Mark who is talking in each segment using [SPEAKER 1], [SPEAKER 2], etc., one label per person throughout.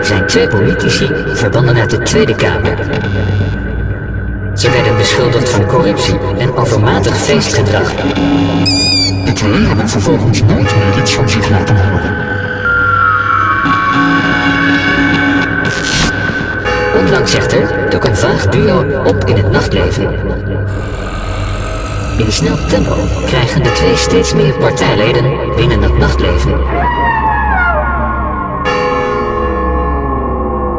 [SPEAKER 1] zijn twee politici verbannen uit de Tweede Kamer. Ze werden beschuldigd van corruptie en overmatig feestgedrag.
[SPEAKER 2] De twee hebben vervolgens nooit meer iets van zich laten horen.
[SPEAKER 1] Onlangs echter dook een vaag duo op in het nachtleven. In snel tempo krijgen de twee steeds meer partijleden binnen het nachtleven.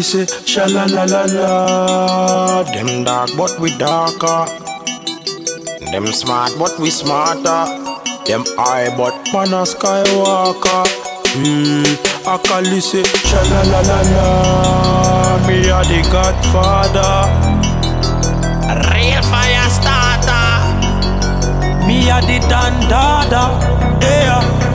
[SPEAKER 1] we
[SPEAKER 3] say sha la la la la. Them dark but we darker. Them smart but we smarter. Them high but man a skywalker. Hmm, I call this say sha la la la la. Me a the Godfather. Real fire starter. Me a the Don Dada. Yeah.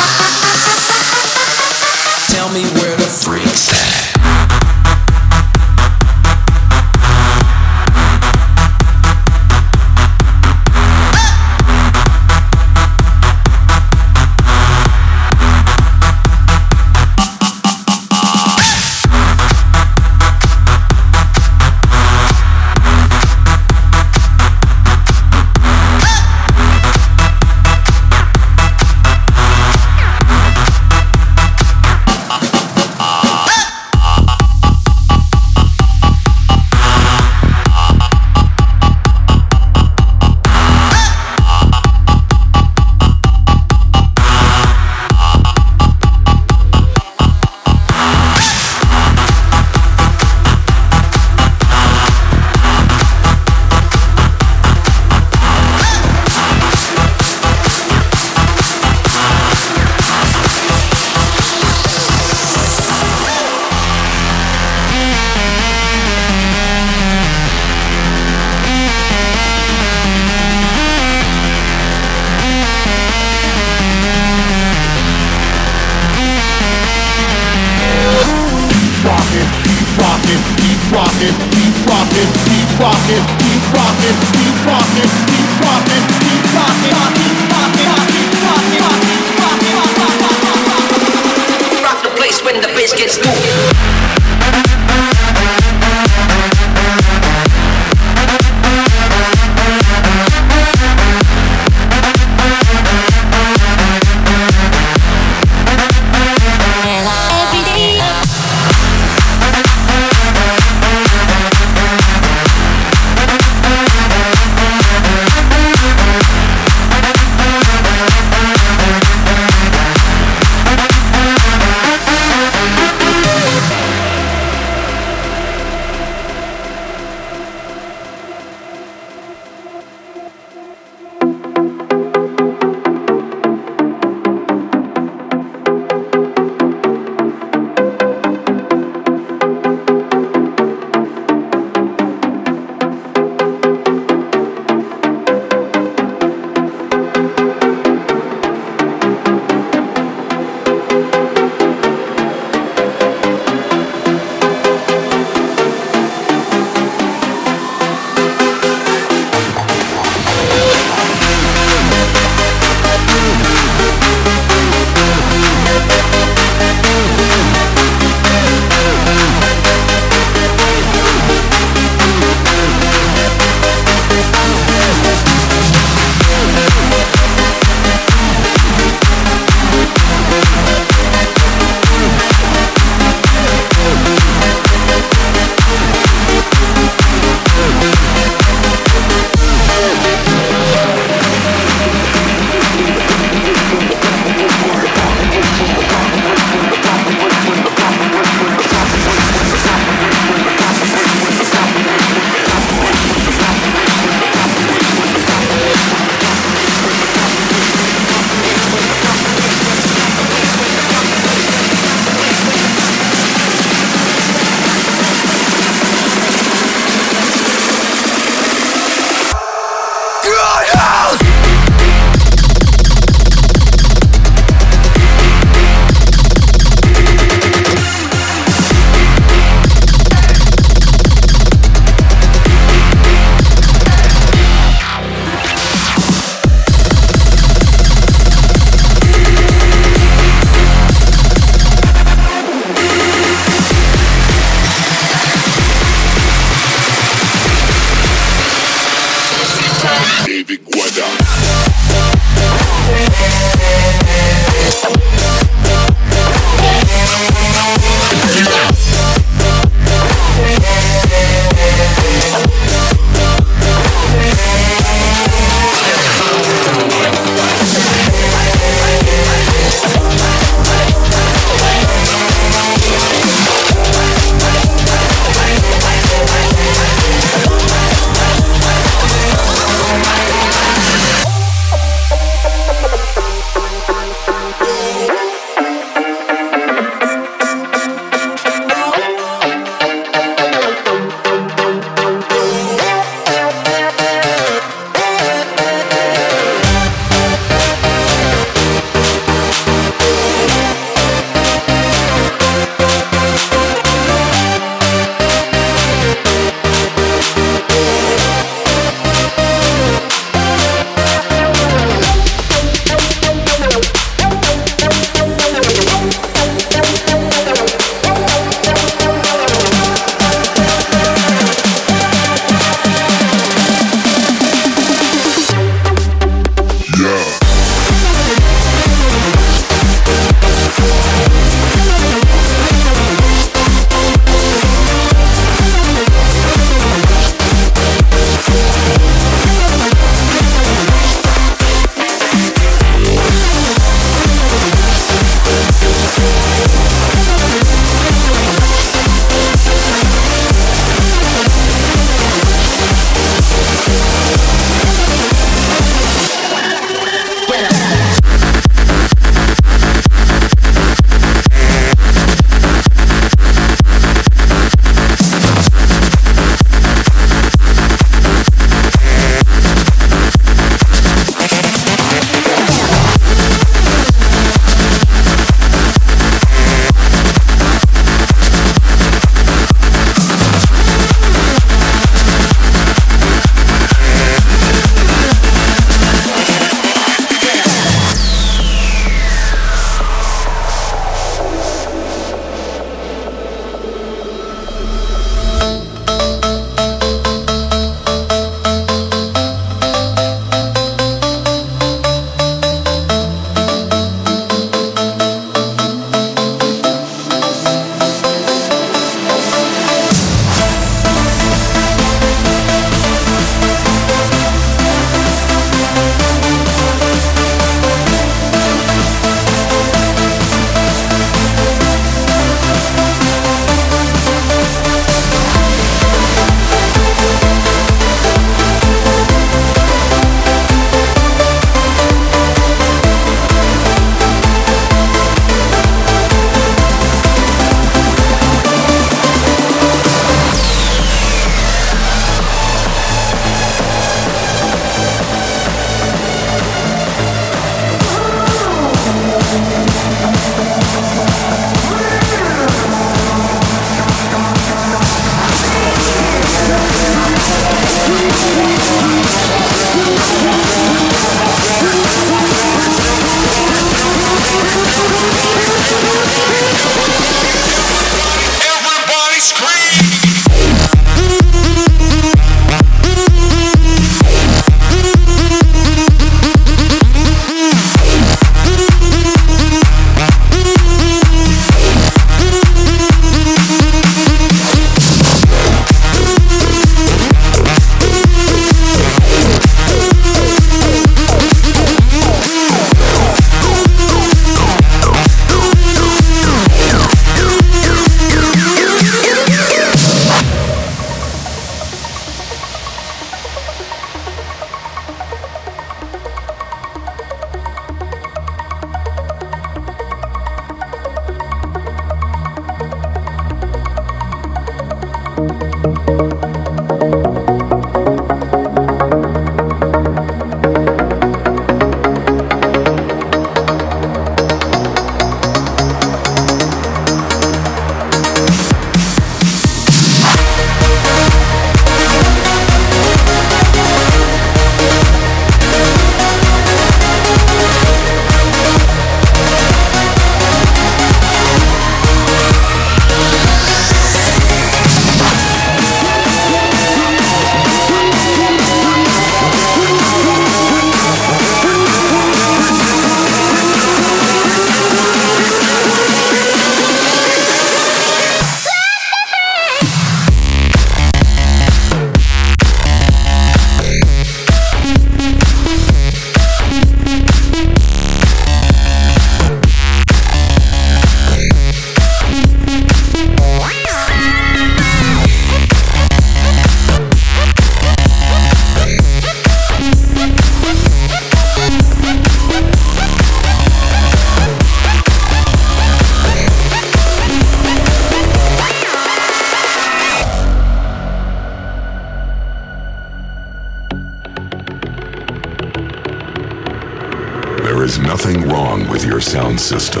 [SPEAKER 4] system.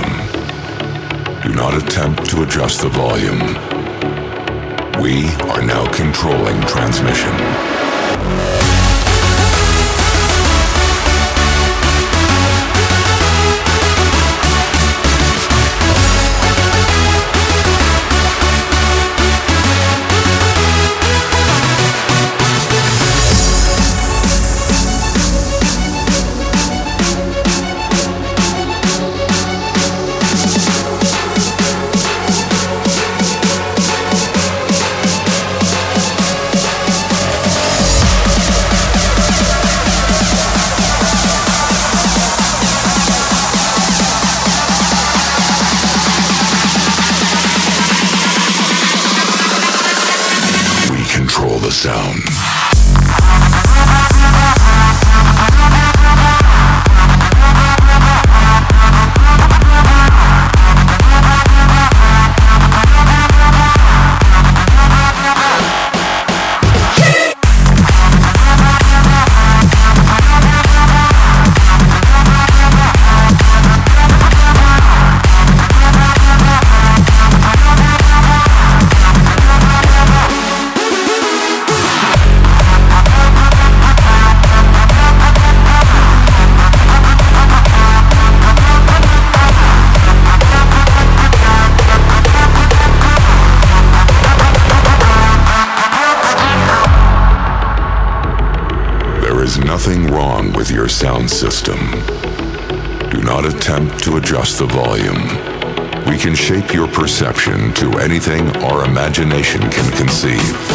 [SPEAKER 4] to anything our imagination can conceive.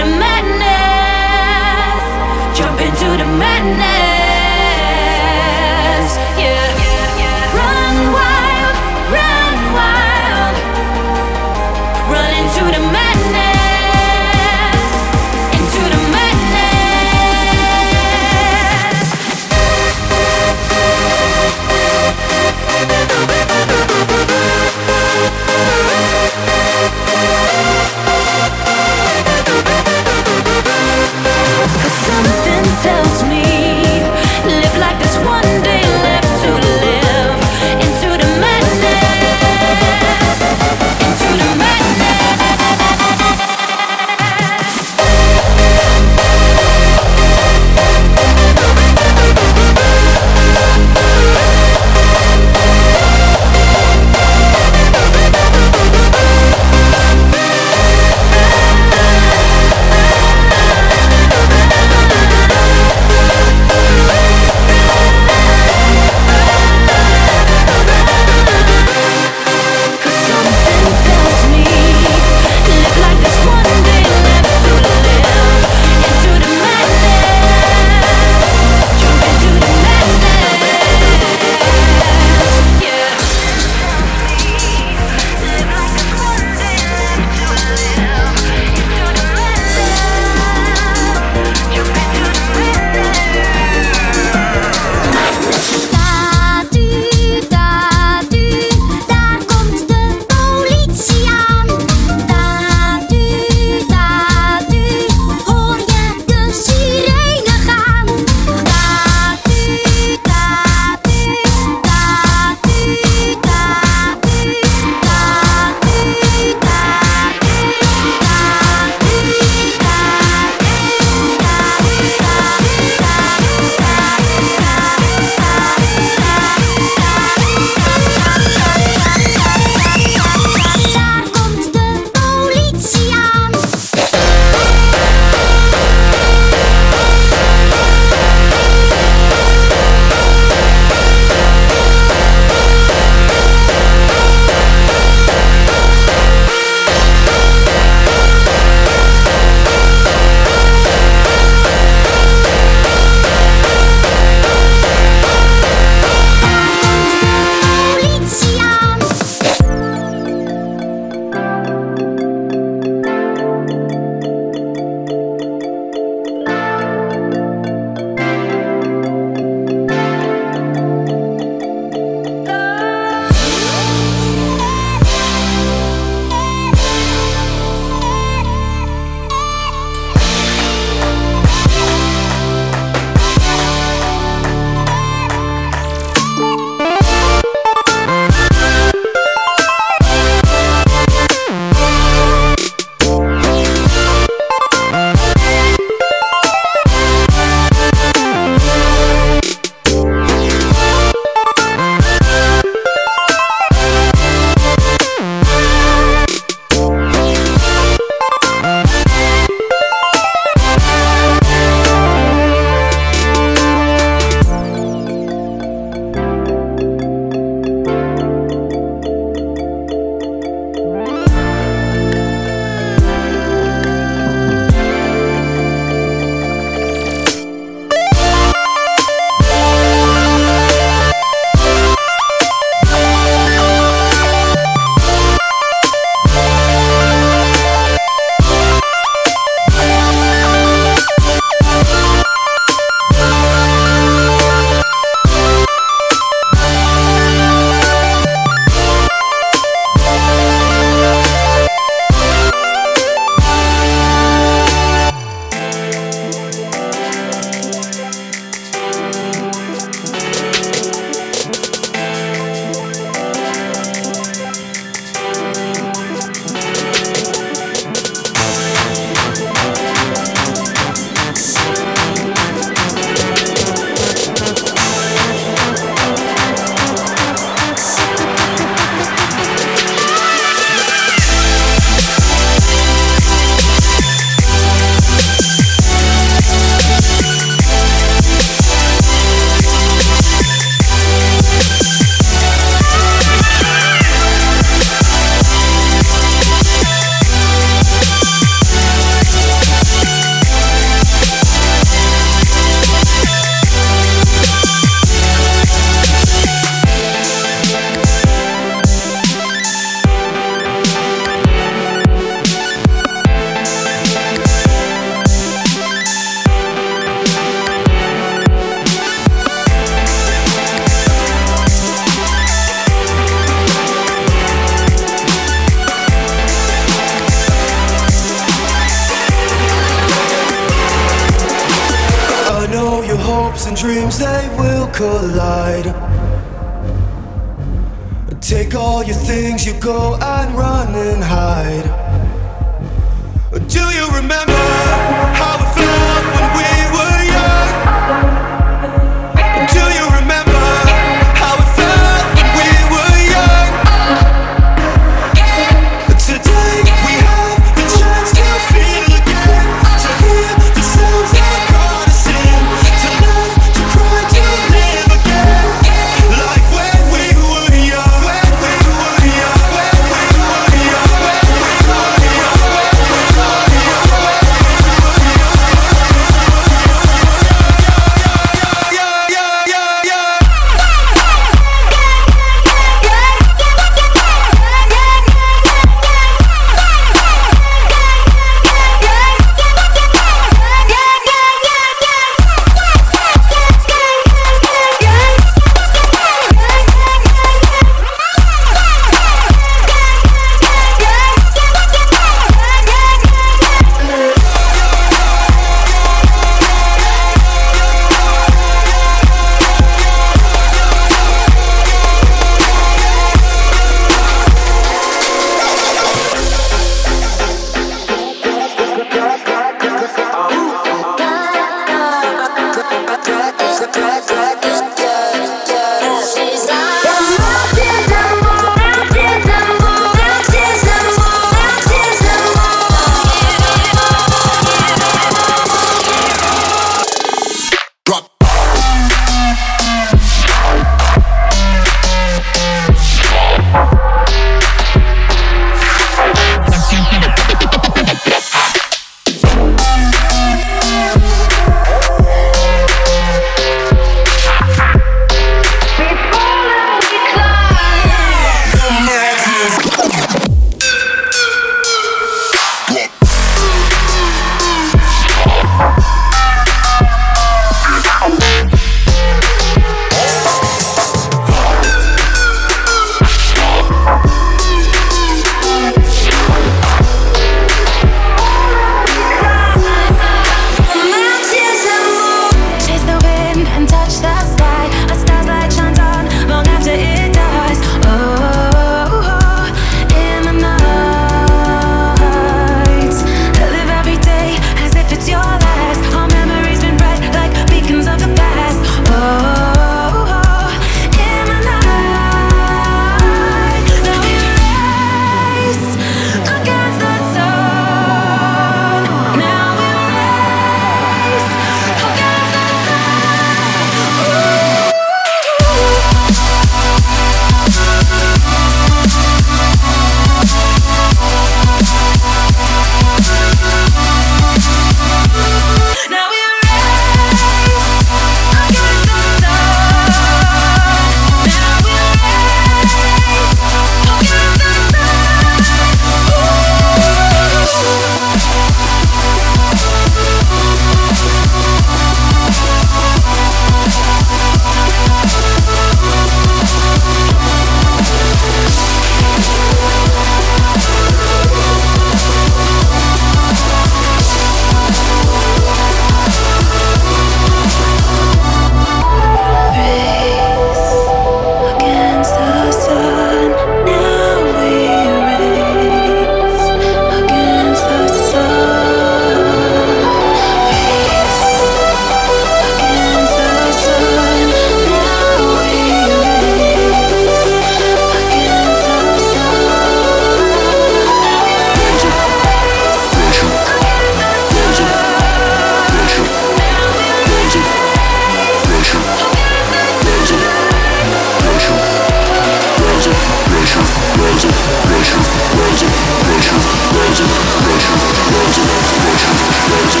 [SPEAKER 5] Rise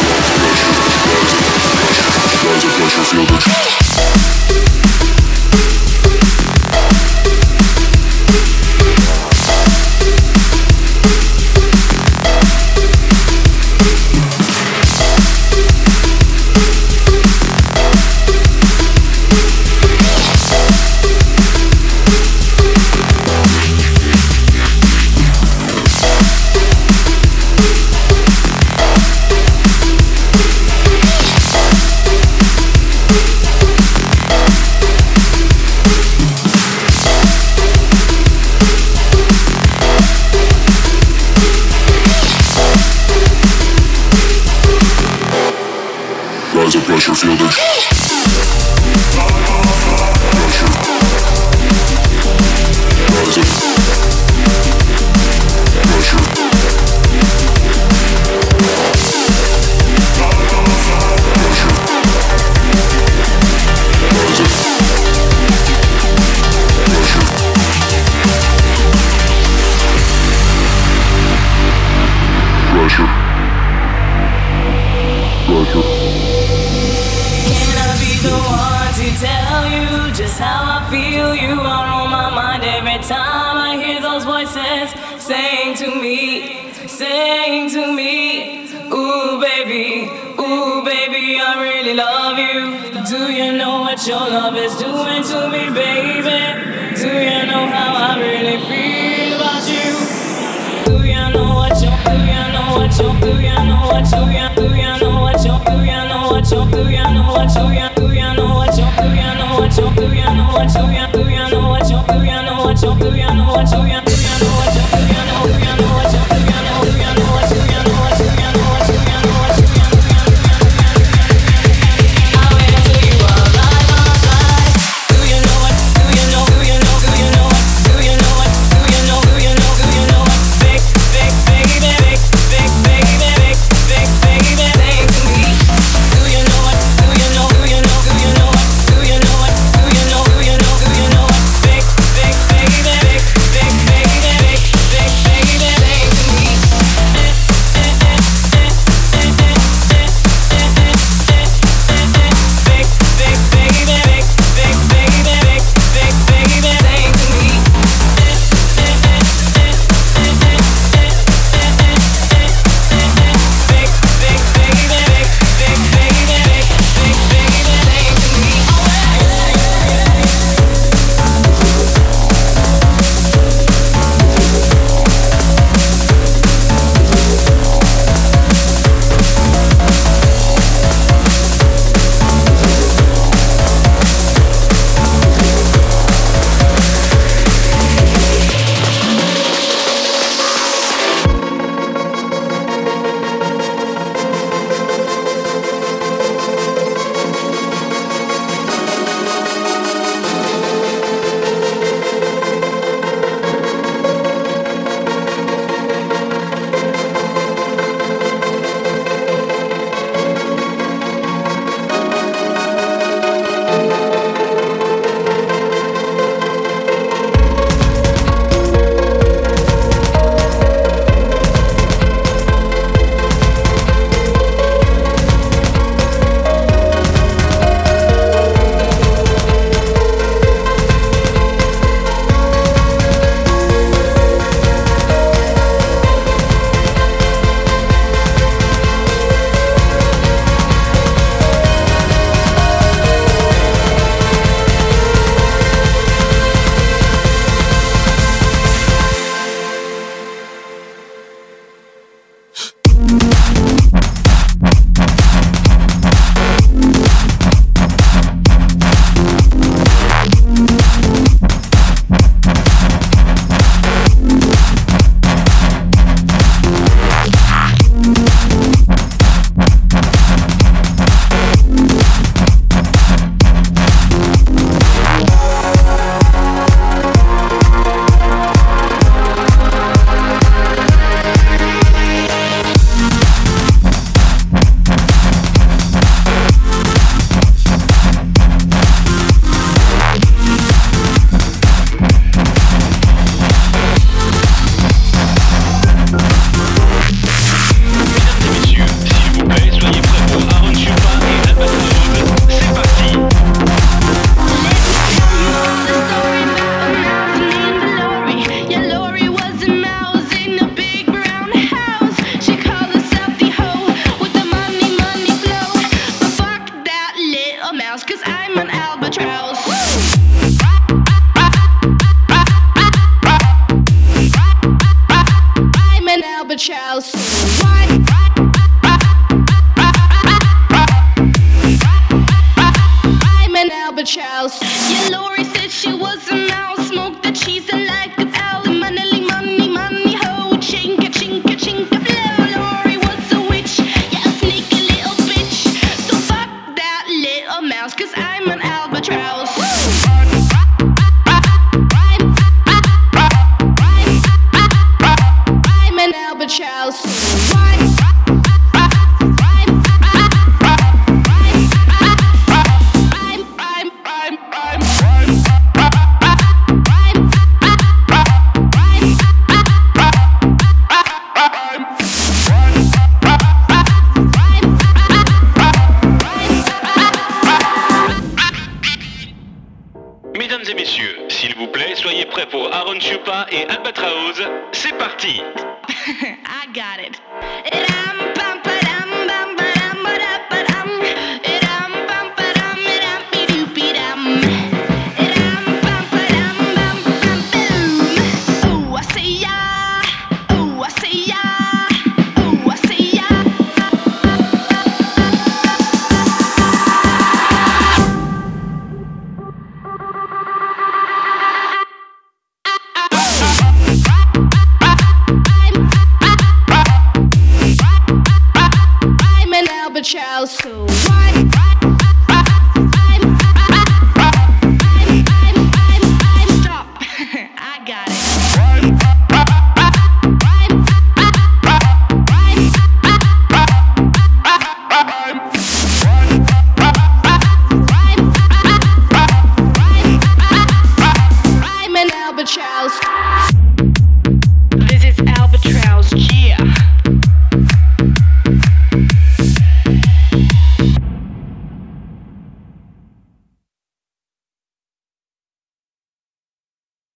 [SPEAKER 5] Feel the
[SPEAKER 6] Hallelujah, Hallelujah.